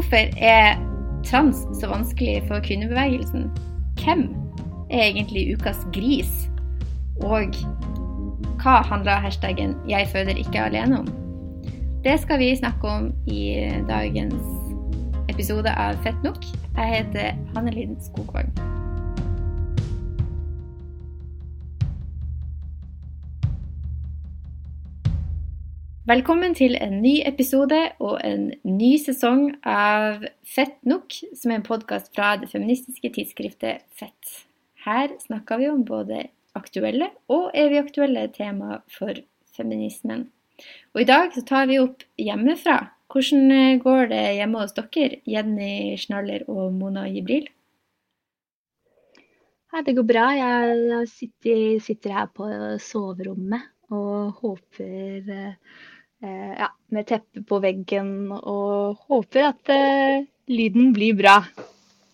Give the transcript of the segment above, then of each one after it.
Hvorfor er trans så vanskelig for kvinnebevegelsen? Hvem er egentlig ukas gris? Og hva handler hashtaggen 'jeg føder ikke alene' om? Det skal vi snakke om i dagens episode av Fett nok. Jeg heter Hanne Linn Skogvang. Velkommen til en ny episode og en ny sesong av Fett nok, som er en podkast fra det feministiske tidsskriftet Fett. Her snakker vi om både aktuelle og evig aktuelle temaer for feminismen. Og i dag så tar vi opp hjemmefra. Hvordan går det hjemme hos dere, Jenny Schnaller og Mona Jibril? Det går bra. Jeg sitter, sitter her på soverommet og håper Eh, ja, med teppe på veggen og håper at uh, lyden blir bra.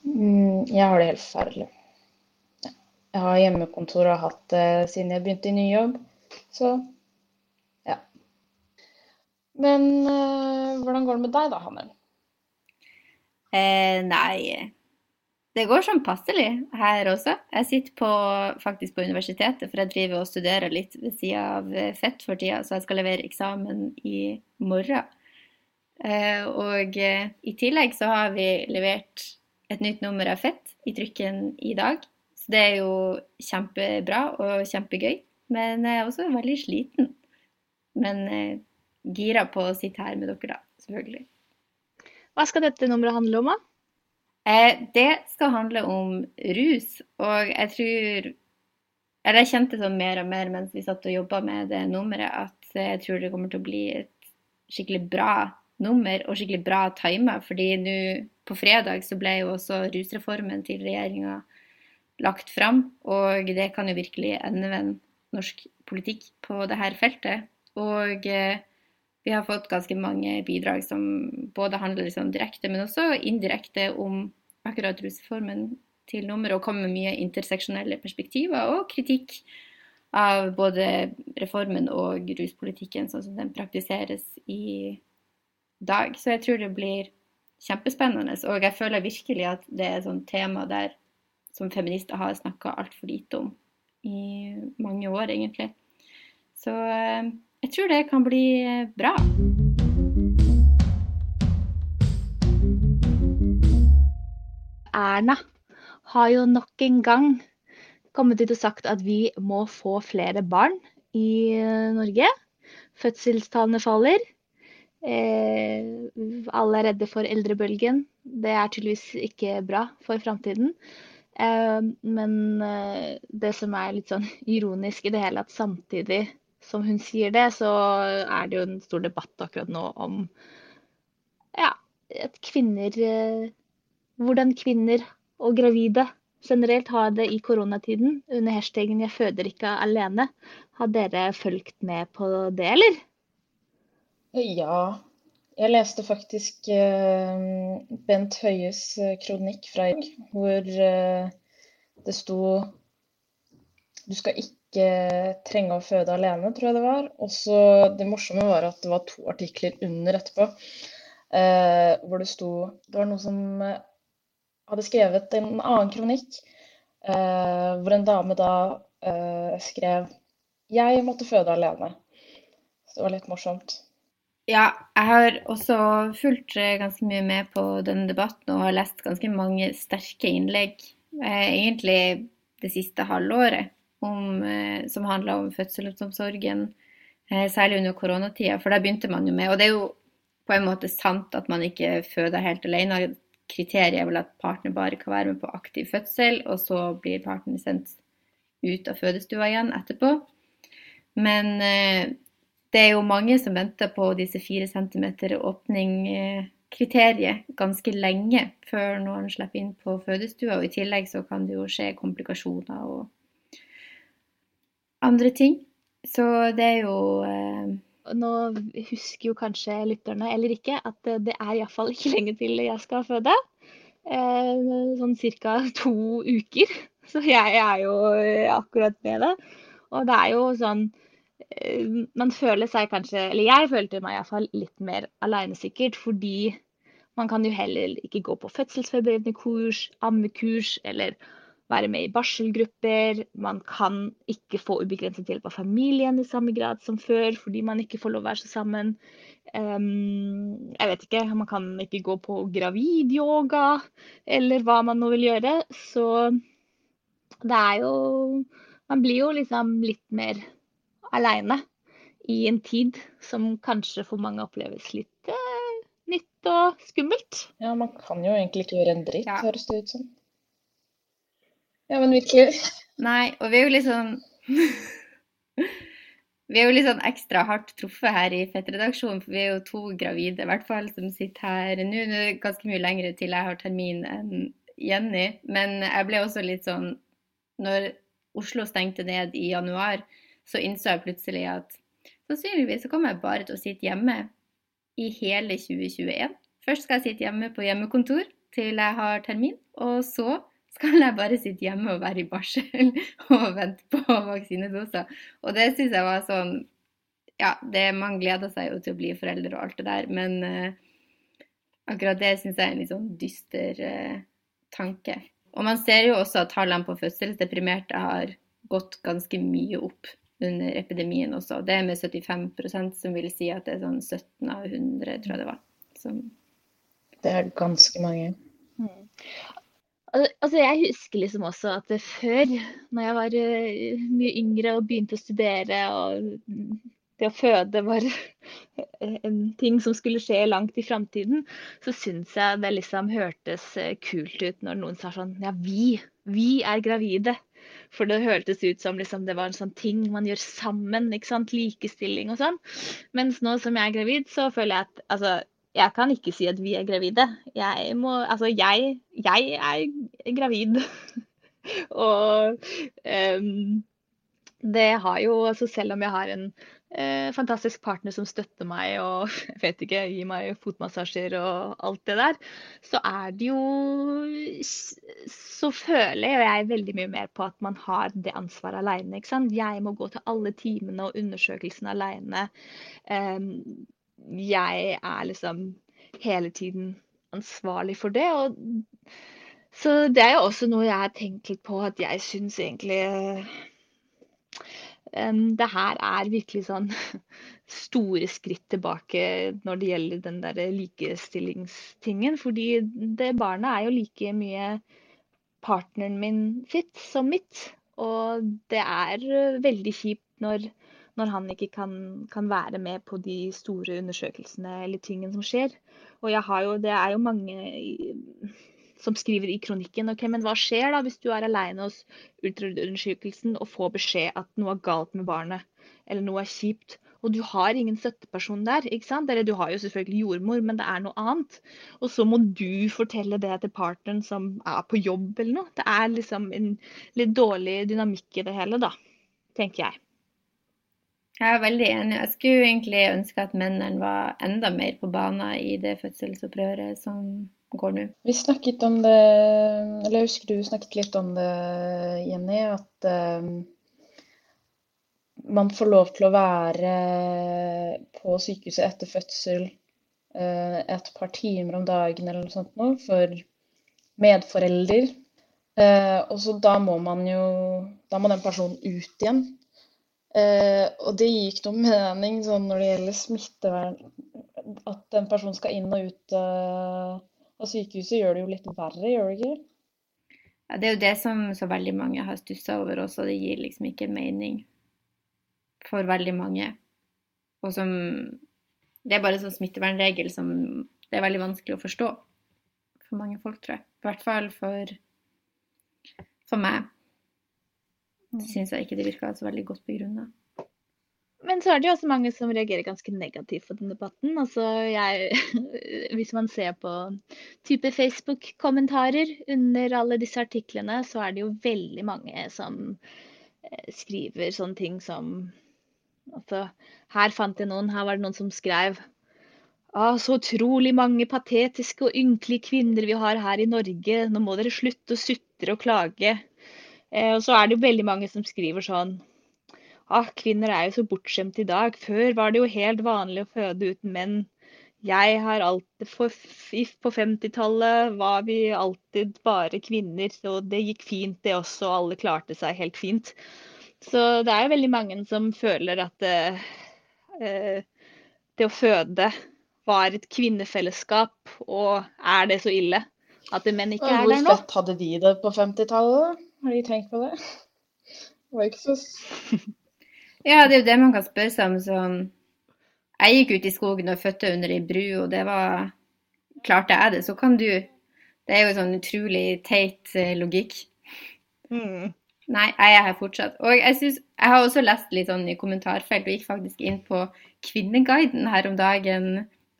Mm, jeg har det helt særlig. Jeg har hjemmekontor og har hatt det siden jeg begynte i ny jobb. Så ja. Men uh, hvordan går det med deg da, Hanne? Eh, nei, det går sånn passelig her også. Jeg sitter på, faktisk på universitetet, for jeg driver og studerer litt ved sida av FETT for tida, så jeg skal levere eksamen i morgen. Eh, og eh, i tillegg så har vi levert et nytt nummer av FETT i trykken i dag. Så det er jo kjempebra og kjempegøy. Men jeg er også veldig sliten. Men eh, gira på å sitte her med dere, da. Selvfølgelig. Hva skal dette nummeret handle om, da? Eh, det skal handle om rus, og jeg tror Eller jeg kjente sånn mer og mer mens vi satt og jobba med det nummeret, at jeg tror det kommer til å bli et skikkelig bra nummer, og skikkelig bra tima. Fordi nå på fredag så ble jo også rusreformen til regjeringa lagt fram, og det kan jo virkelig endevende norsk politikk på dette feltet. Og eh, vi har fått ganske mange bidrag som både handler liksom direkte, men også indirekte om akkurat rusreformen til nummer, og kommer med mye interseksjonelle perspektiver og kritikk av både reformen og ruspolitikken sånn som den praktiseres i dag. Så jeg tror det blir kjempespennende. Og jeg føler virkelig at det er et sånt tema der som feminister har snakka altfor lite om i mange år, egentlig. Så eh, jeg tror det kan bli eh, bra. Erna har jo nok en gang kommet ut og sagt at vi må få flere barn i eh, Norge. Fødselstallene faller. Eh, alle er redde for eldrebølgen. Det er tydeligvis ikke bra for framtiden. Eh, men eh, det som er litt sånn ironisk i det hele, at samtidig som hun sier det, så er det jo en stor debatt akkurat nå om ja, at kvinner eh, Hvordan kvinner og gravide generelt har det i koronatiden under hashtaggen 'jeg føder ikke alene'. Har dere fulgt med på det, eller? Ja. Jeg leste faktisk uh, Bent Høies eh, kronikk fra i dag, hvor det sto Du skal ikke ikke trenge å føde alene, tror jeg det var. Og så det morsomme var at det var to artikler under etterpå eh, hvor det sto Det var noe som eh, hadde skrevet en annen kronikk eh, hvor en dame da eh, skrev 'Jeg måtte føde alene'. Så det var litt morsomt. Ja, jeg har også fulgt eh, ganske mye med på denne debatten og har lest ganske mange sterke innlegg, eh, egentlig det siste halvåret om, eh, som handla om fødselsomsorgen, eh, særlig under koronatida. For der begynte man jo med Og det er jo på en måte sant at man ikke føder helt alene. Kriteriet er vel at partner bare kan være med på aktiv fødsel, og så blir partner sendt ut av fødestua igjen etterpå. Men eh, det er jo mange som venter på disse fire centimeter åpning-kriteriet ganske lenge før noen slipper inn på fødestua. Og i tillegg så kan det jo skje komplikasjoner og andre ting. Så det er jo eh... Nå husker jo kanskje lytterne, eller ikke, at det er iallfall ikke lenge til jeg skal føde. Eh, sånn ca. to uker. Så jeg er jo akkurat med det. Og det er jo sånn eh, Man føler seg kanskje, eller jeg følte meg iallfall litt mer alenesikkert fordi Man kan jo heller ikke gå på fødselsforberedende kurs, ammekurs eller være med i barselgrupper. Man kan ikke få ubegrenset hjelp av familien i samme grad som før, fordi man ikke får lov å være så sammen. Um, jeg vet ikke, man kan ikke gå på gravidyoga, eller hva man nå vil gjøre. Så det er jo Man blir jo liksom litt mer aleine i en tid som kanskje for mange oppleves litt eh, nytt og skummelt. Ja, man kan jo egentlig ikke gjøre en dritt, Ja. høres det ut som. Ja, men virkelig. Nei, og vi er jo litt sånn Vi er jo litt sånn ekstra hardt truffet her i Fettredaksjonen, for vi er jo to gravide i hvert fall som sitter her nå. Nå er det ganske mye lenger til jeg har termin enn Jenny, men jeg ble også litt sånn Når Oslo stengte ned i januar, så innså jeg plutselig at sannsynligvis så kommer jeg bare til å sitte hjemme i hele 2021. Først skal jeg sitte hjemme på hjemmekontor til jeg har termin, og så skal jeg bare sitte hjemme og være i barsel og vente på vaksinedoser. Og det syns jeg var sånn Ja, det, man gleder seg jo til å bli forelder og alt det der, men uh, akkurat det syns jeg er en litt sånn dyster uh, tanke. Og man ser jo også at tallene på fødselsdeprimerte har gått ganske mye opp under epidemien også. Det er med 75% som vil si at det er sånn 17 av 100, tror jeg det var. Som Det er ganske mange. Al- Altså, jeg husker liksom også at før, når jeg var eh, mye yngre og begynte å studere, og det å føde var en ting som skulle skje langt i framtiden, så syns jeg det liksom hørtes eh, kult ut når noen sa sånn Ja, vi, vi er gravide. For det hørtes ut som liksom det var en sånn ting man gjør sammen, ikke sant? Likestilling og sånn. Mens nå som jeg er gravid, så føler jeg at altså, jeg kan ikke si at vi er gravide. Jeg må Altså, jeg, jeg er gravid. Og um, det har jo altså Selv om jeg har en uh, fantastisk partner som støtter meg og jeg vet ikke, gir meg fotmassasjer og alt det der, så er det jo Så føler jeg veldig mye mer på at man har det ansvaret alene. Jeg må gå til alle timene og undersøkelsene alene. Ehm, jeg er liksom hele tiden ansvarlig for det. Og så det er jo også noe jeg har tenkt litt på, at jeg syns egentlig um, det her er virkelig sånn store skritt tilbake når det gjelder den der likestillingstingen. Fordi det barnet er jo like mye partneren min sitt som mitt. Og det er eh, veldig kjipt når, når han ikke kan, kan være med på de store undersøkelsene eller tingene som skjer. Og jo, det er jo mange i, som skriver i kronikken ok, men hva skjer da hvis du er alene hos ultraundersøkelsen og får beskjed at noe er galt med barnet, eller noe er kjipt, og du har ingen støtteperson der, ikke sant? Eller du har jo selvfølgelig jordmor, men det er noe annet. Og så må du fortelle det til partneren som er på jobb eller noe. Det er liksom en litt dårlig dynamikk i det hele, da, tenker jeg. Jeg er veldig enig. Jeg skulle egentlig ønske at mennene var enda mer på banen i det fødselsopprøret som går nå. Vi snakket om det, eller jeg husker du snakket litt om det, Jenny, at uh, man får lov til å være på sykehuset etter fødsel uh, et par timer om dagen eller noe sånt noe, for medforelder. Uh, og så da må man jo Da må den personen ut igjen. Eh, og det gir ikke noe mening sånn når det gjelder smittevern, at en person skal inn og ut eh, av sykehuset, gjør det jo litt verre, gjør det ikke? Ja, det er jo det som så veldig mange har stussa over også. Det gir liksom ikke mening for veldig mange. Og som Det er bare sånn smittevernregel som det er veldig vanskelig å forstå for mange folk, tror jeg. I hvert fall for, for meg. Syns jeg ikke det virka så veldig godt begrunna. Men så er det jo også mange som reagerer ganske negativt på den debatten. Altså jeg, hvis man ser på type Facebook-kommentarer under alle disse artiklene, så er det jo veldig mange som eh, skriver sånne ting som Altså, her fant jeg noen, her var det noen som skrev ah, så utrolig mange patetiske og ynkelige kvinner vi har her i Norge. Nå må dere slutte å sutre og klage. Eh, og så er det jo veldig mange som skriver sånn ah, kvinner er jo så bortskjemt i dag. Før var det jo helt vanlig å føde uten menn. Jeg har alltid for, På 50-tallet var vi alltid bare kvinner, så det gikk fint det også. og Alle klarte seg helt fint. Så det er jo veldig mange som føler at eh, eh det å føde var et kvinnefellesskap, og er det så ille at menn ikke er der nå? Hvor fett hadde de det på 50-tallet? Har de tenkt på det? Det var ikke så Ja, det er jo det man kan spørre seg om. sånn Jeg gikk ut i skogen og fødte under ei bru, og det var Klarte jeg det, så kan du. Det er jo sånn utrolig teit eh, logikk. Mm. Nei, jeg er her fortsatt. Og jeg, synes, jeg har også lest litt sånn i kommentarfelt, og gikk faktisk inn på Kvinneguiden her om dagen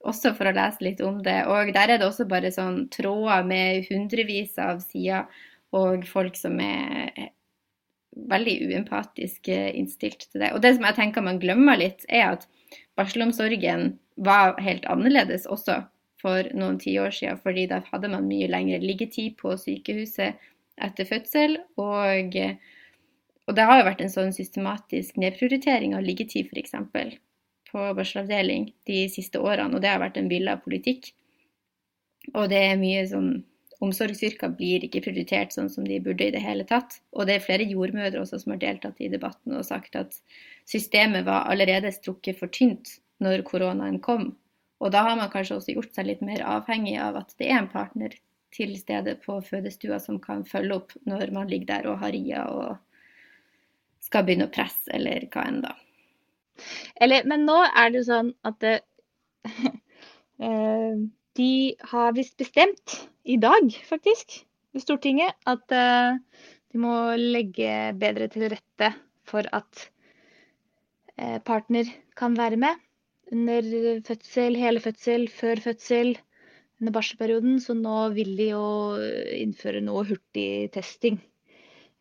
også for å lese litt om det. Og der er det også bare sånn tråder med hundrevis av sider og folk som er veldig uempatisk innstilt til det. Og det som jeg tenker man glemmer litt, er at barselomsorgen var helt annerledes også for noen tiår siden, fordi da hadde man mye lengre liggetid på sykehuset etter fødsel. Og, og det har jo vært en sånn systematisk nedprioritering av liggetid, f.eks på barselavdeling de siste årene, og det har vært en villa politikk. Og det er mye sånn Omsorgsyrker blir ikke prioritert sånn som de burde i det hele tatt. Og det er flere jordmødre også som har deltatt i debatten og sagt at systemet var allerede strukket for tynt når koronaen kom. Og da har man kanskje også gjort seg litt mer avhengig av at det er en partner til stede på fødestua som kan følge opp når man ligger der og har ria og skal begynne å presse, eller hva enn da. Eller, men nå er det jo sånn at det, eh, de har visst bestemt, i dag faktisk, i Stortinget, at eh, de må legge bedre til rette for at eh, partner kan være med under fødsel, hele fødsel, før fødsel, under barselperioden. Så nå vil de jo innføre noe hurtigtesting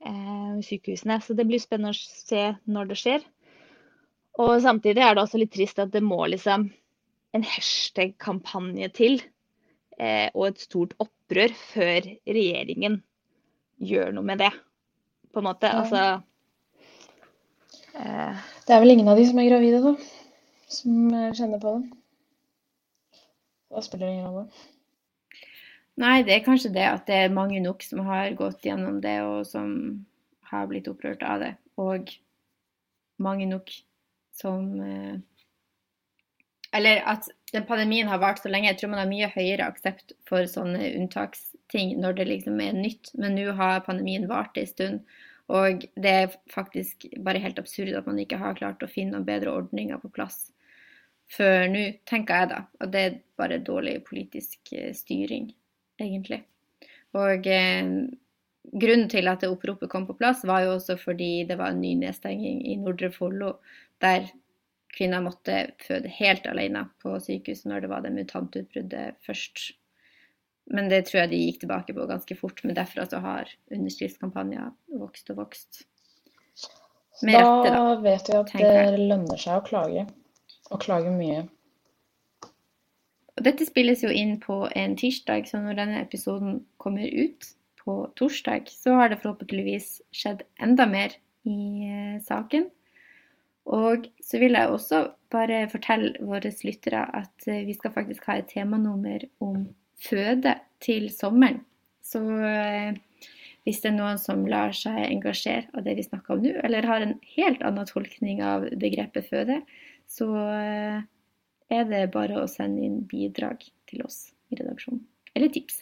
i sykehusene. Så det blir spennende å se når det skjer. Og samtidig er det også litt trist at det må liksom en hashtag-kampanje til eh, og et stort opprør før regjeringen gjør noe med det. På en måte. Ja. Altså eh, Det er vel ingen av de som er gravide, da, som kjenner på det. Da spiller det ingen rolle. Nei, det er kanskje det at det er mange nok som har gått gjennom det, og som har blitt opprørt av det. Og mange nok som eh, Eller at den pandemien har vart så lenge. Jeg tror man har mye høyere aksept for sånne unntaksting når det liksom er nytt. Men nå har pandemien vart en stund. Og det er faktisk bare helt absurd at man ikke har klart å finne noen bedre ordninger på plass før nå, tenker jeg da. Og det er bare dårlig politisk eh, styring, egentlig. Og eh, grunnen til at det oppropet kom på plass, var jo også fordi det var en ny nedstenging i Nordre Follo der kvinner måtte føde helt alene på sykehuset når det var det mutantutbruddet først. Men det tror jeg de gikk tilbake på ganske fort. Men derfra så har underskriftskampanjer vokst og vokst. Med da rette, da. vet vi at det lønner seg å klage. Og klage mye. Og dette spilles jo inn på en tirsdag, så når denne episoden kommer ut på torsdag, så har det forhåpentligvis skjedd enda mer i eh, saken. Og så vil jeg også bare fortelle våre lyttere at eh, vi skal faktisk ha et temanummer om føde til sommeren. Så eh, hvis det er noen som lar seg engasjere av det vi snakker om nå, eller har en helt annen tolkning av begrepet føde, så eh, er det bare å sende inn bidrag til oss i redaksjonen. Eller tips.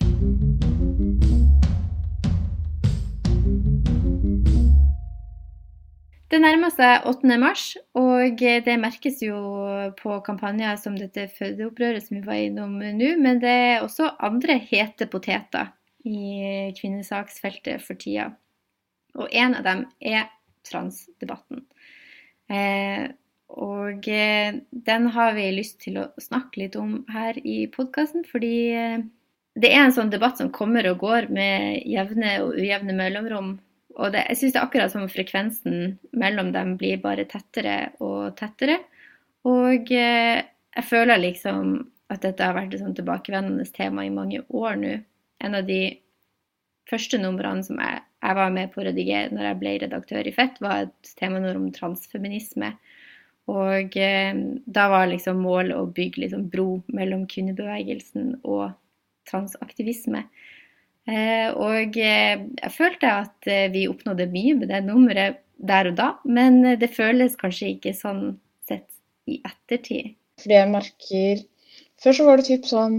Det nærmer seg 8. mars, og det merkes jo på kampanjer som dette fødeopprøret som vi var innom nå, men det er også andre hete poteter i kvinnesaksfeltet for tida. Og en av dem er transdebatten. Eh, og eh, den har vi lyst til å snakke litt om her i podkasten, fordi eh, det er en sånn debatt som kommer og går med jevne og ujevne mellomrom og det, jeg syns det er akkurat som frekvensen mellom dem blir bare tettere og tettere. Og eh, jeg føler liksom at dette har vært et sånn tilbakevendende tema i mange år nå. En av de første numrene som jeg, jeg var med på å redigere når jeg ble redaktør i Fett, var et temanummer om transfeminisme. Og eh, da var liksom målet å bygge liksom bro mellom kvinnebevegelsen og transaktivisme. Eh, og eh, jeg følte at eh, vi oppnådde mye med det nummeret der og da, men det føles kanskje ikke sånn sett i ettertid. Fordi jeg merker Før så var det typ sånn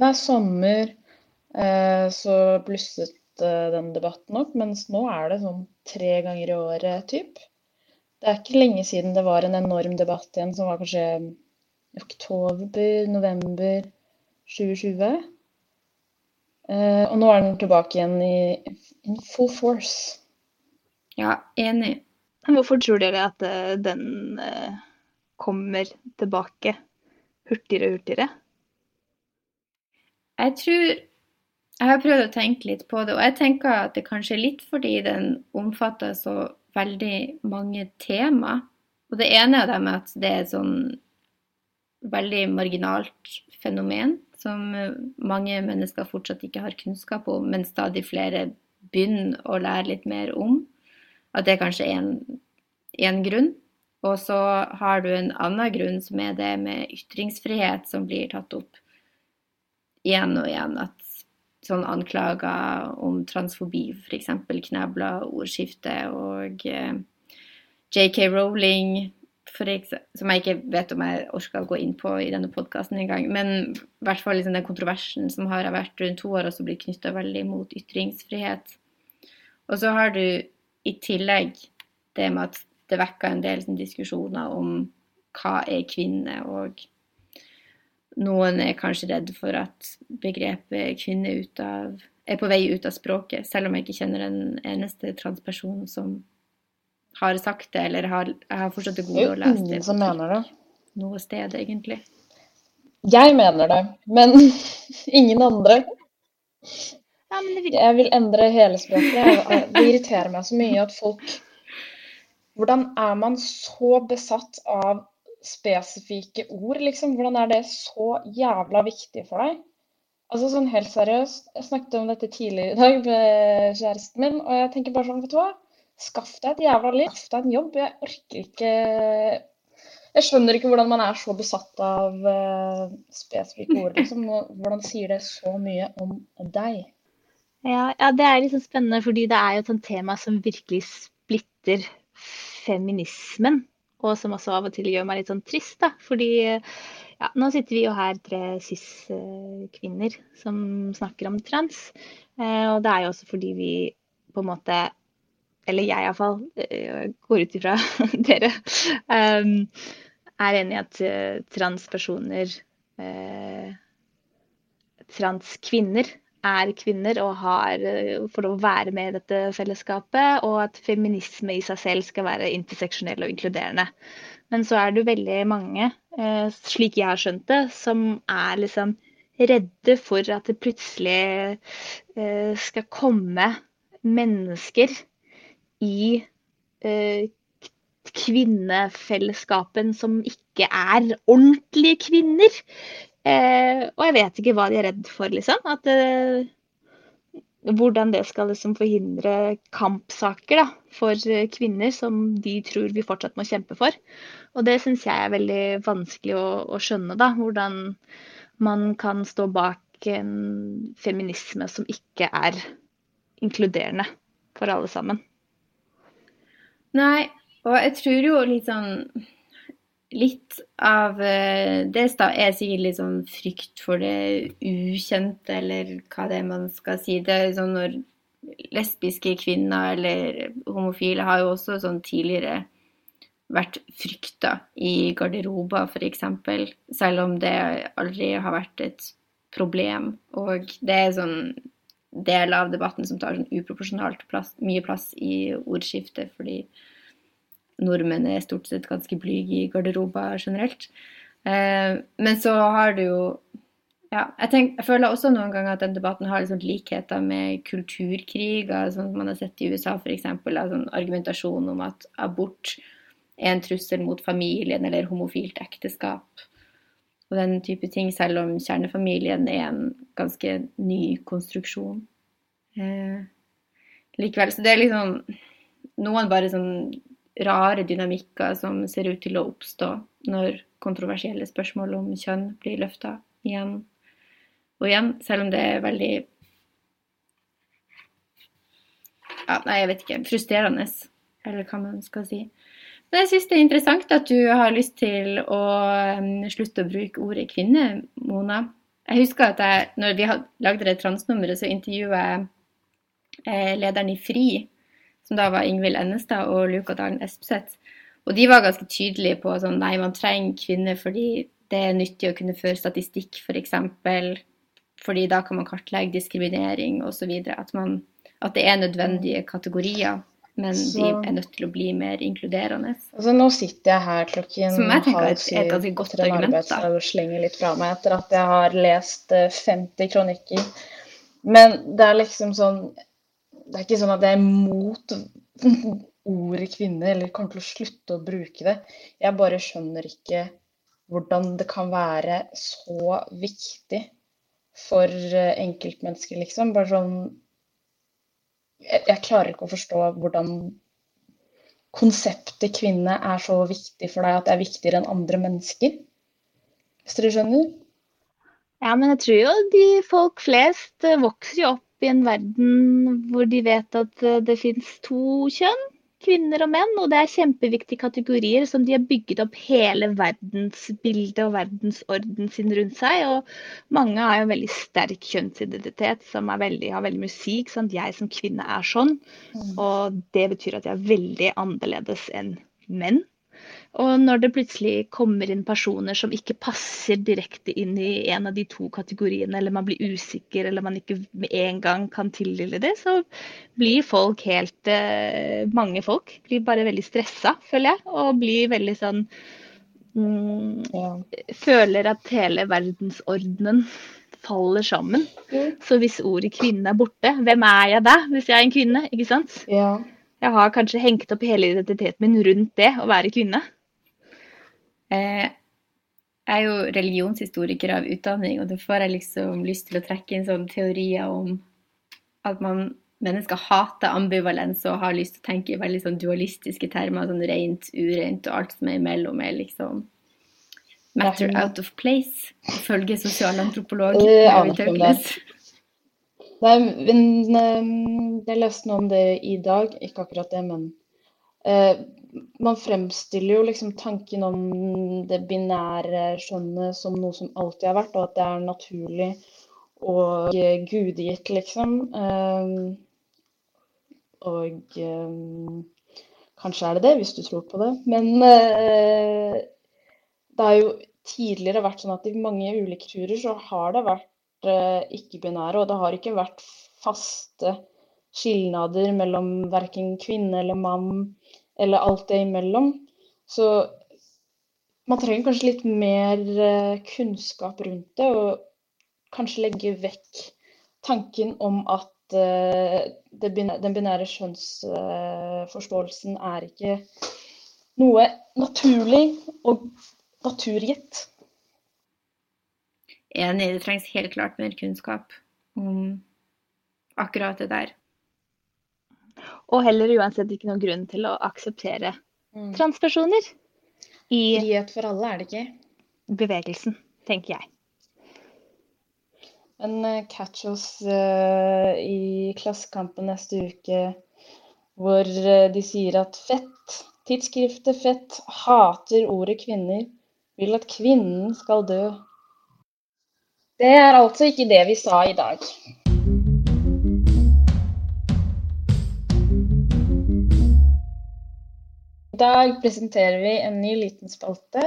Hver sommer eh, så blusset den debatten opp, mens nå er det sånn tre ganger i året, typ. Det er ikke lenge siden det var en enorm debatt igjen, som var kanskje oktober, november 2020. Eh, og nå er den tilbake igjen i in full force. Ja, enig. Hvorfor tror dere at eh, den eh, kommer tilbake hurtigere og hurtigere? Jeg tror Jeg har prøvd å tenke litt på det, og jeg tenker at det kanskje er litt fordi den omfatter så veldig mange tema. Og det ene av dem er at det er et sånn veldig marginalt fenomen som mange mennesker fortsatt ikke har kunnskap om, men stadig flere begynner å lære litt mer om. At det kanskje er én grunn. Og så har du en annen grunn, som er det med ytringsfrihet, som blir tatt opp igjen og igjen. At sånn anklager om transfobi f.eks. knebler ordskiftet. Og eh, JK Rowling, som jeg ikke vet om jeg orker å gå inn på i denne podkasten engang, men i hvert fall liksom den kontroversen som har vært rundt to år, også blitt knytta veldig mot ytringsfrihet. Og så har du i tillegg det med at det vekker en del sånn, diskusjoner om hva er kvinne, og noen er kanskje redd for at begrepet kvinne av, er på vei ut av språket, selv om jeg ikke kjenner en eneste transperson som har sagt det, eller har, har fortsatt det gode å lese det. Det er ingen som mener det. Noe sted, egentlig. Jeg mener det, men ingen andre. Ja, men vil... Jeg vil endre hele språket. Det irriterer meg så mye at folk hvordan er man så besatt av spesifikke ord, liksom? Hvordan er det så jævla viktig for deg? Altså sånn helt seriøst, jeg snakket om dette tidligere i dag med kjæresten min, og jeg tenker bare sånn, vet du hva? Skaff deg et jævla liv, skaff deg en jobb. Jeg orker ikke Jeg skjønner ikke hvordan man er så besatt av uh, spesifikke ord, liksom. Hvordan sier det så mye om deg? Ja, ja, det er liksom spennende, fordi det er jo et tema som virkelig splitter feminismen. Og som også av og til gjør meg litt sånn trist, da. Fordi ja, nå sitter vi jo her tre cis-kvinner som snakker om trans. Eh, og det er jo også fordi vi på en måte Eller jeg iallfall, eh, går ut ifra dere. Um, er enig i at uh, transpersoner uh, Transkvinner er kvinner og har, eh, får lov å være med i dette fellesskapet, og at feminisme i seg selv skal være interseksjonell og inkluderende. Men så er det veldig mange, eh, slik jeg har skjønt det, som er liksom redde for at det plutselig eh, skal komme mennesker i kvinnefellesskapen som ikke er ordentlige kvinner. Eh, og jeg vet ikke hva de er redd for, liksom. At, eh, hvordan det skal liksom forhindre kampsaker da, for kvinner som de tror vi fortsatt må kjempe for. Og det syns jeg er veldig vanskelig å, å, skjønne. da, Hvordan man kan stå bak en feminisme som ikke er inkluderende for alle sammen. Nei, og jeg tror jo litt sånn litt av eh, det er sikkert litt sånn frykt for det ukjente, eller hva det er man skal si. Det er sånn når lesbiske kvinner eller homofile har jo også sånn tidligere vært frykta i garderober, f.eks. Selv om det aldri har vært et problem. Og det er sånn del av debatten som tar sånn uproporsjonalt plass, mye plass i ordskiftet, fordi nordmenn er stort sett ganske blyge i garderober generelt. Eh, men så har du jo ja, jeg, tenk, jeg, føler også noen ganger at den debatten har liksom likheter med kulturkriger, sånn som man har sett i USA f.eks. Altså argumentasjon om at abort er en trussel mot familien eller homofilt ekteskap. Og den type ting, selv om kjernefamilien er en ganske ny konstruksjon. Eh, likevel. Så det er liksom Noen bare sånn rare dynamikker som ser ut til å oppstå når kontroversielle spørsmål om kjønn blir løfta igjen og igjen, selv om det er veldig ja, Nei, jeg vet ikke. Frustrerende, eller hva man skal si. Men jeg syns det er interessant at du har lyst til å slutte å bruke ordet kvinne, Mona. Jeg husker at jeg, når vi lagde det transnummeret, så intervjuet jeg eh, lederen i FRI, som da var Ingvild Ennestad og Luka Dalen Espeseth. Og de var ganske tydelige på sånn nei, man trenger kvinner fordi det er nyttig å kunne føre statistikk, f.eks. For eksempel, fordi da kan man kartlegge diskriminering osv. At, at det er nødvendige kategorier men så, de er nødt til å bli mer inkluderende. Altså, nå sitter jeg her klokken halv syv etter en arbeidsdag og slenger litt fra meg etter at jeg har lest 50 eh, kronikker. Men det er liksom sånn Det er ikke sånn at jeg er imot ordet kvinne eller kommer til å slutte å bruke det. Jeg bare skjønner ikke hvordan det kan være så viktig for eh, enkeltmennesker, liksom. Bare sånn jeg, jeg klarer ikke å forstå hvordan konseptet kvinne er så viktig for deg at det er viktigere enn andre mennesker. Hvis dere skjønner? Ja, men jeg tror jo de folk flest vokser jo opp i en verden hvor de vet at det finnes to kjønn kvinner og menn, og det er kjempeviktige kategorier som de har bygget opp hele verdensbildet og verdensorden sin rundt seg. Og mange har jo veldig sterk kjønnsidentitet som veldig, har veldig musikk. Sant? Jeg som kvinne er sånn. Mm. Og det betyr at jeg er veldig annerledes enn menn. Og når det plutselig kommer inn personer som ikke passer direkte inn i en av de to kategoriene, eller man blir usikker, eller man ikke med en gang kan tildele det, så blir folk helt eh, Mange folk blir bare veldig stressa, føler jeg, og blir veldig sånn mm, ja. Føler at hele verdensordenen faller sammen. Mm. Så hvis ordet kvinne er borte, hvem er jeg da, hvis jeg er en kvinne? Ikke sant? Ja. Jeg har kanskje hengt opp hele identiteten min rundt det å være kvinne. Eh, jeg er jo religionshistoriker av utdanning, og da får jeg liksom lyst til å trekke inn sånne teorier om at man, mennesker hater ambivalens og har lyst til å tenke i veldig sånn dualistiske termer, sånn rent, urent, og alt som er imellom, er liksom matter out of place, ifølge sosialantropolog Taukenes. Nei, men ehm, jeg leste noe om det i dag, ikke akkurat det, men eh, man fremstiller jo liksom tanken om det binære skjønnet som noe som alltid har vært, og at det er naturlig og gudegitt, liksom. Eh, og eh, kanskje er det det, hvis du tror på det. Men eh, det har jo tidligere vært sånn at i mange ulike turer så har det vært Eh, ikke-binære, og det har ikke vært faste skilnader mellom verken kvinne eller mann eller alt det imellom. Så man trenger kanskje litt mer eh, kunnskap rundt det, og kanskje legge vekk tanken om at eh, den binære kjønnsforståelsen er ikke noe naturlig og naturgitt enig. Det trengs helt klart mer kunnskap om akkurat det der. Og heller uansett ikke noen grunn til å akseptere mm. transpersoner. I Frihet for alle, er det ikke? Bevegelsen, tenker jeg. Men uh, catch oss uh, i Klassekampen neste uke, hvor uh, de sier at Fett, tidsskriftet Fett, hater ordet kvinner, vil at kvinnen skal dø. Det er altså ikke det vi sa i dag. I dag presenterer vi en ny liten spalte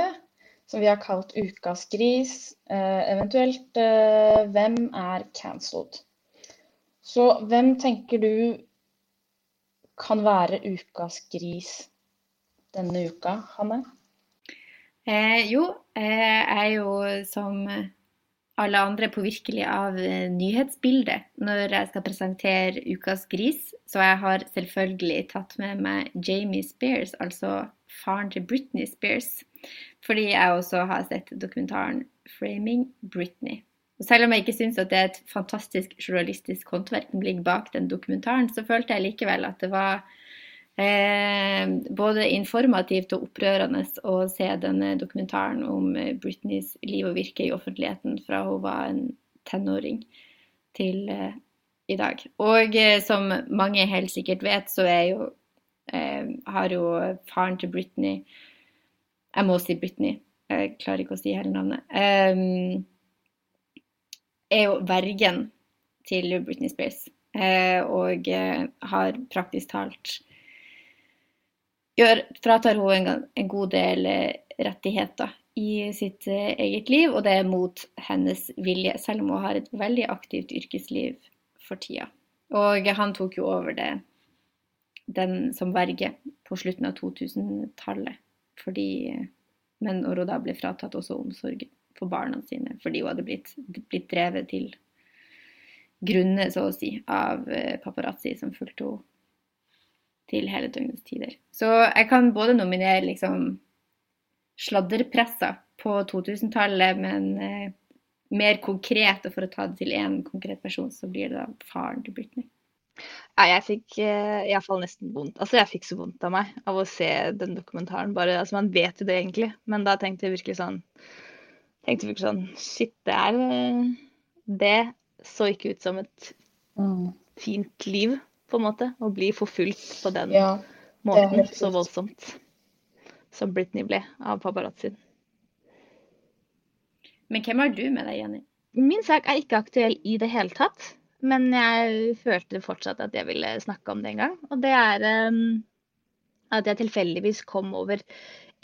som vi har kalt Ukas gris. Eh, eventuelt eh, Hvem er cancelled? Så hvem tenker du kan være ukas gris denne uka, Hanne? Eh, jo, eh, jeg er jo som alle andre påvirkelig av eh, nyhetsbildet når jeg skal presentere Ukas gris. Så jeg har selvfølgelig tatt med meg Jamie Spears, altså faren til Britney Spears. Fordi jeg også har sett dokumentaren 'Framing Britney'. Og selv om jeg ikke syns det er et fantastisk journalistisk håndverk som ligger bak den dokumentaren, så følte jeg likevel at det var Eh, både informativt og opprørende å se denne dokumentaren om eh, Britneys liv og virke i offentligheten fra hun var en tenåring til eh, i dag. Og eh, som mange helt sikkert vet, så er jo, eh, har jo faren til Britney Jeg må si Britney, jeg klarer ikke å si hele navnet. Eh, er jo vergen til Britney Spears. og har praktisk talt gjør, fratar hun en, en, god del eh, rettigheter i sitt eh, eget liv, og det er mot hennes vilje, selv om hun har et veldig aktivt yrkesliv for tida. Og han tok jo over det den som verge på slutten av 2000-tallet, fordi Men når hun da ble fratatt også omsorgen for barna sine, fordi hun hadde blitt, blitt drevet til grunne, så å si, av eh, paparazzi som fulgte henne til hele døgnets tider. Så jeg kan både nominere liksom sladderpressa på 2000-tallet, men eh, mer konkret, og for å ta det til én konkret person, så blir det da faren til Britney. Ja, jeg fikk eh, iallfall nesten vondt. Altså, jeg fikk så vondt av meg av å se den dokumentaren. Bare, altså, man vet jo det egentlig, men da tenkte jeg virkelig sånn tenkte virkelig sånn Shit, det er eh, Det så ikke ut som et mm. fint liv på en måte. Å bli forfulgt på den ja, måten så voldsomt som Britney ble av paparazzoen. Men hvem har du med deg, Jenny? Min sak er ikke aktuell i det hele tatt. Men jeg følte fortsatt at jeg ville snakke om det en gang. Og det er um, at jeg tilfeldigvis kom over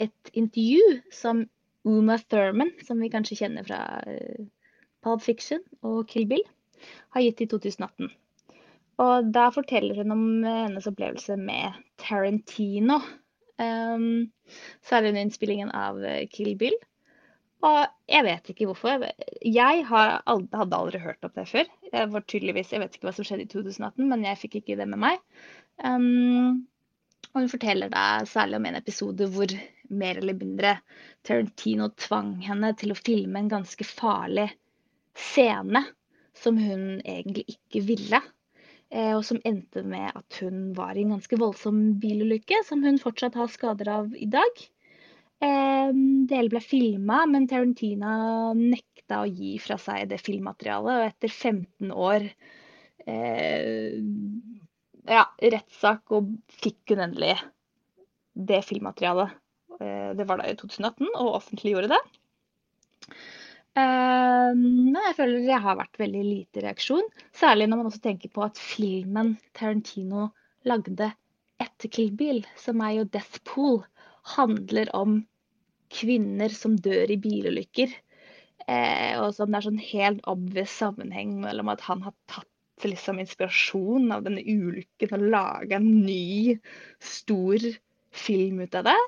et intervju som Uma Thurman, som vi kanskje kjenner fra uh, Pulp Fiction og Kill Bill, har gitt i 2018. Og da forteller hun om eh, hennes opplevelse med Tarantino. Um, særlig under innspillingen av eh, Kill Bill. Og jeg vet ikke hvorfor. Jeg aldri, hadde aldri hørt om det før. Jeg var tydeligvis, jeg vet ikke hva som skjedde i 2018, men jeg fikk ikke det med meg. Um, og hun forteller da særlig om en episode hvor mer eller mindre Tarantino tvang henne til å filme en ganske farlig scene som hun egentlig ikke ville. Eh, og som endte med at hun var i en ganske voldsom bilulykke, som hun fortsatt har skader av i dag. Eh, det hele ble filma, men Tarantina nekta å gi fra seg det filmmaterialet. Og etter 15 år eh, ja, rettssak, og fikk hun endelig det filmmaterialet. Det var da i 2018, og offentliggjorde det. Ehm, men jeg føler det har vært veldig lite reaksjon. Særlig når man også tenker på at filmen Tarantino lagde etter Kill Bill, som er jo Death Pool, handler om kvinner som dør i bilulykker. Eh, og som det er sånn helt obvious sammenheng mellom at han har tatt liksom, inspirasjon av denne ulykken og laga en ny, stor film ut av det.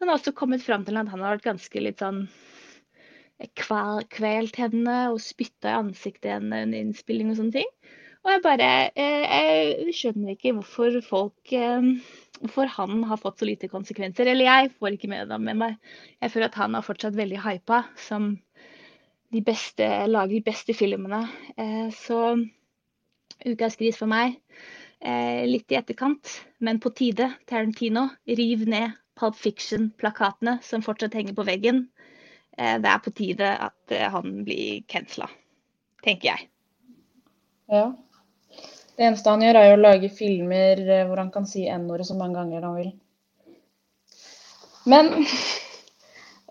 Men også kommet fram til at han har vært ganske litt sånn kvelt henne og spytta i ansiktet henne under innspilling og sånne ting. Og jeg bare eh, Jeg skjønner ikke hvorfor folk eh, Hvorfor han har fått så lite konsekvenser. Eller jeg får ikke med det med meg. Jeg føler at han er fortsatt veldig hypa som de beste, lager de beste filmene. Eh, så ukas gris for meg litt i etterkant, men på tide. Tarantino, riv ned Pulp Fiction-plakatene som fortsatt henger på veggen. Eh, det er på tide at eh, han blir cancela, tenker jeg. Ja. Det eneste han gjør, er å lage filmer eh, hvor han kan si n-ordet så mange ganger han vil. Men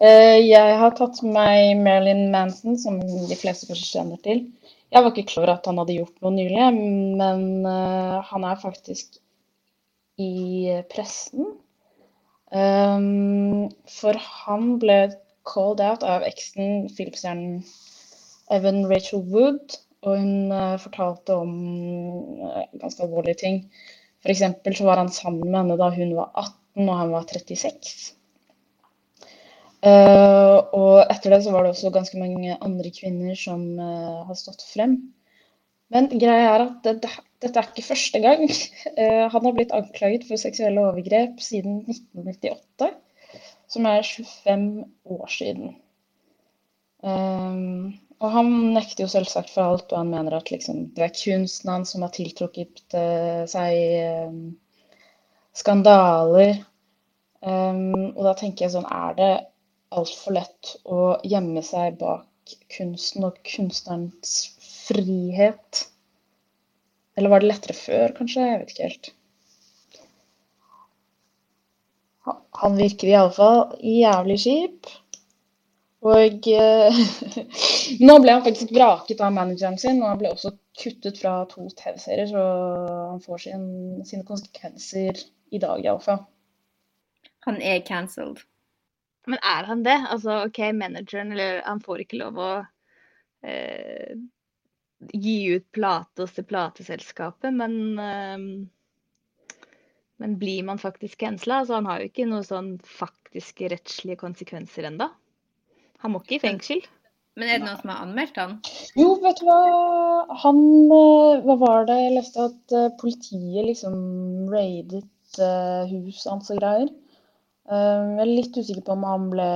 jeg har tatt med meg Marilyn Manson, som de fleste kanskje kjenner til. Jeg var ikke klar over at han hadde gjort noe nylig, men han er faktisk i pressen. Um, for han ble called out av eksen, filmstjernen Evan Rachel Wood. Og hun uh, fortalte om uh, ganske alvorlige ting. F.eks. så var han sammen med henne da hun var 18 og han var 36. Uh, eh, og etter det så var det også ganske mange andre kvinner som har stått frem. Men greia er at det, det, dette er ikke første gang. han har blitt anklaget for seksuelle overgrep siden 1998 som er 25 år siden. Um, og han nekter jo selvsagt for alt, og han mener at liksom, det er kunsten hans som har tiltrukket uh, seg um, skandaler. Um, og da tenker jeg sånn Er det altfor lett å gjemme seg bak kunsten og kunstnerens frihet? Eller var det lettere før, kanskje? Jeg vet ikke helt. Han virker iallfall jævlig kjip. Og eh, nå ble han faktisk vraket av manageren sin, og han ble også kuttet fra to TV-serier, så han får sin, sine konsekvenser i dag iallfall. Han er cancelled. Men er han det? Altså, OK, manageren, eller han får ikke lov å eh, gi ut plate hos det plateselskapet, men eh, Men blir man faktisk cancela? Så han har jo ikke noen sånn faktiske rettslige konsekvenser ennå. Han må ikke i fengsel. Men er det noen som har anmeldt han? Jo, vet du hva. Han eh, Hva var det jeg leste? At eh, politiet liksom raidet hus huset hans og greier. Jeg er litt usikker på om han ble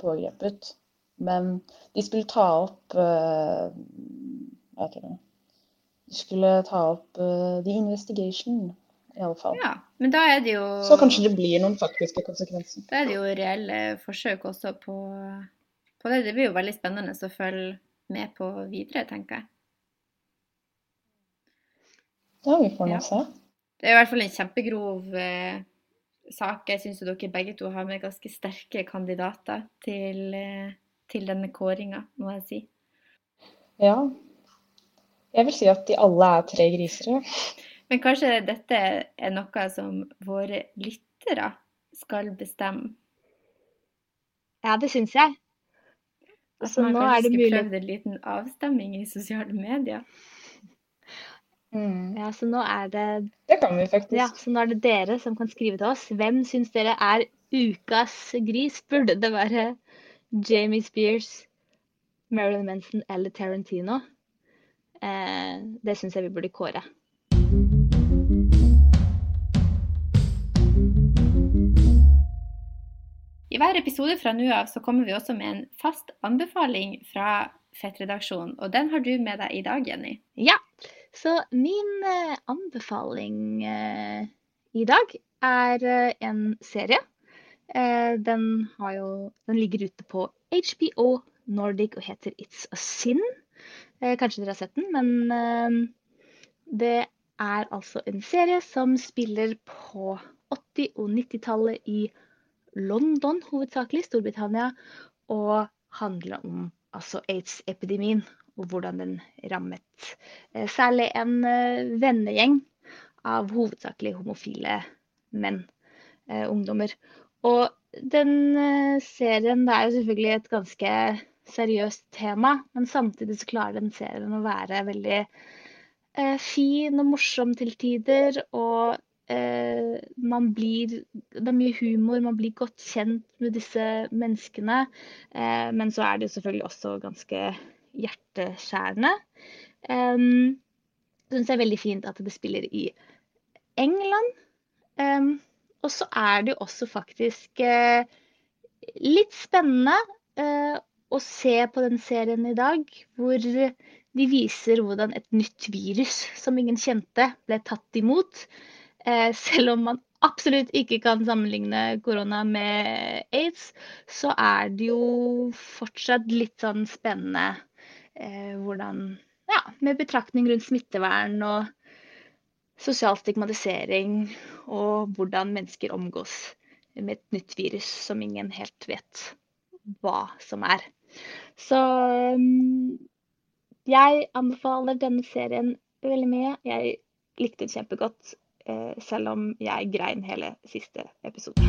pågrepet. Men de skulle ta opp jeg Hva heter det? De skulle ta opp the investigation, iallfall. Ja, men da er det jo Så kanskje det blir noen faktiske konsekvenser. Da er det jo reelle forsøk også på, på det. Det blir jo veldig spennende å følge med på videre, tenker jeg. Ja, vi får nå Ja. se. Det er i hvert fall en kjempegrov eh, sak. Jeg syns dere begge to har med ganske sterke kandidater til, eh, til denne kåringa, må jeg si. Ja. Jeg vil si at de alle er tre griser. ja. Men kanskje dette er noe som våre lyttere skal bestemme? Ja, det syns jeg. At Altså, man nå kanskje det skulle mulig prøvd en liten avstemming i sosiale medier? Mm. Ja, så nå er det Det kan vi faktisk. Ja, så nå er det dere som kan skrive til oss. Hvem syns dere er ukas gris? Burde det være Jamie Spears, Marilyn Manson eller Tarantino? Eh, det syns jeg vi burde kåre. Hver episode fra nå av så kommer vi også med en fast anbefaling fra Fettredaksjonen, og den har du med deg i dag, Jenny. Ja, så min eh, anbefaling eh, i dag er eh, en serie. Eh, den, jo, den ligger ute på HBO Nordic og heter It's a Sin. Eh, kanskje dere har sett den, men eh, det er altså en serie som spiller på 80- og 90-tallet i London, hovedsakelig, Storbritannia, og handler om altså aids-epidemien og hvordan den rammet eh, særlig en eh, vennegjeng av hovedsakelig homofile menn, eh, ungdommer. Og den serien, det er jo selvfølgelig et ganske seriøst tema, men samtidig så klarer den serien å være veldig fin og morsom til tider. Og man blir Det er mye humor, man blir godt kjent med disse menneskene. Eh, men så er det selvfølgelig også ganske hjerteskjærende. Um, syns det er veldig fint at det spiller i England. Um, og så er det jo også faktisk eh, litt spennende eh, å se på den serien i dag, hvor de viser hvordan et nytt virus som ingen kjente, ble tatt imot. Eh, selv om man absolutt ikke kan sammenligne korona med aids, så er det jo fortsatt litt sånn spennende eh, hvordan Ja, med betraktning rundt smittevern og sosial stigmatisering og hvordan mennesker omgås med et nytt virus som ingen helt vet hva som er. Så um, jeg anbefaler denne serien veldig mye. Jeg likte den kjempegodt, selv om jeg grein hele siste episode.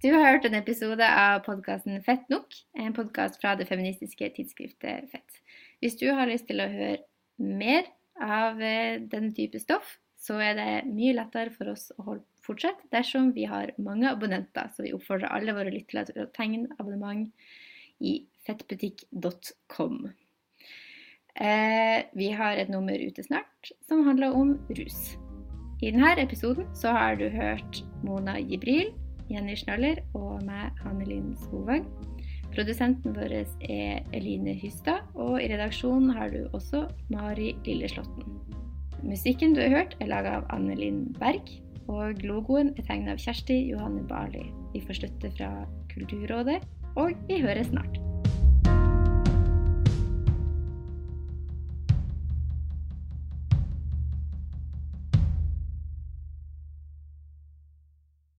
Du har hørt en episode av podkasten Fett nok, en podkast fra det feministiske tidsskriftet Fett. Hvis du har lyst til å høre mer av eh, denne type stoff, så er det mye lettere for oss å holde fortsette dersom vi har mange abonnenter. Så vi oppfordrer alle våre lyttere til å tegne abonnement i fettbutikk.com. Eh, vi har et nummer ute snart som handler om rus. I denne episoden så har du hørt Mona Jibril, Jenny Schnaller og meg, Hannelin Skovang. Produsenten vår er Eline Hystad, og i redaksjonen har du også Mari Lilleslåtten. Musikken du har hørt, er laga av Anne Linn Berg, og logoen er tegna av Kjersti Johanne Barli. Vi får støtte fra Kulturrådet, og vi høres snart.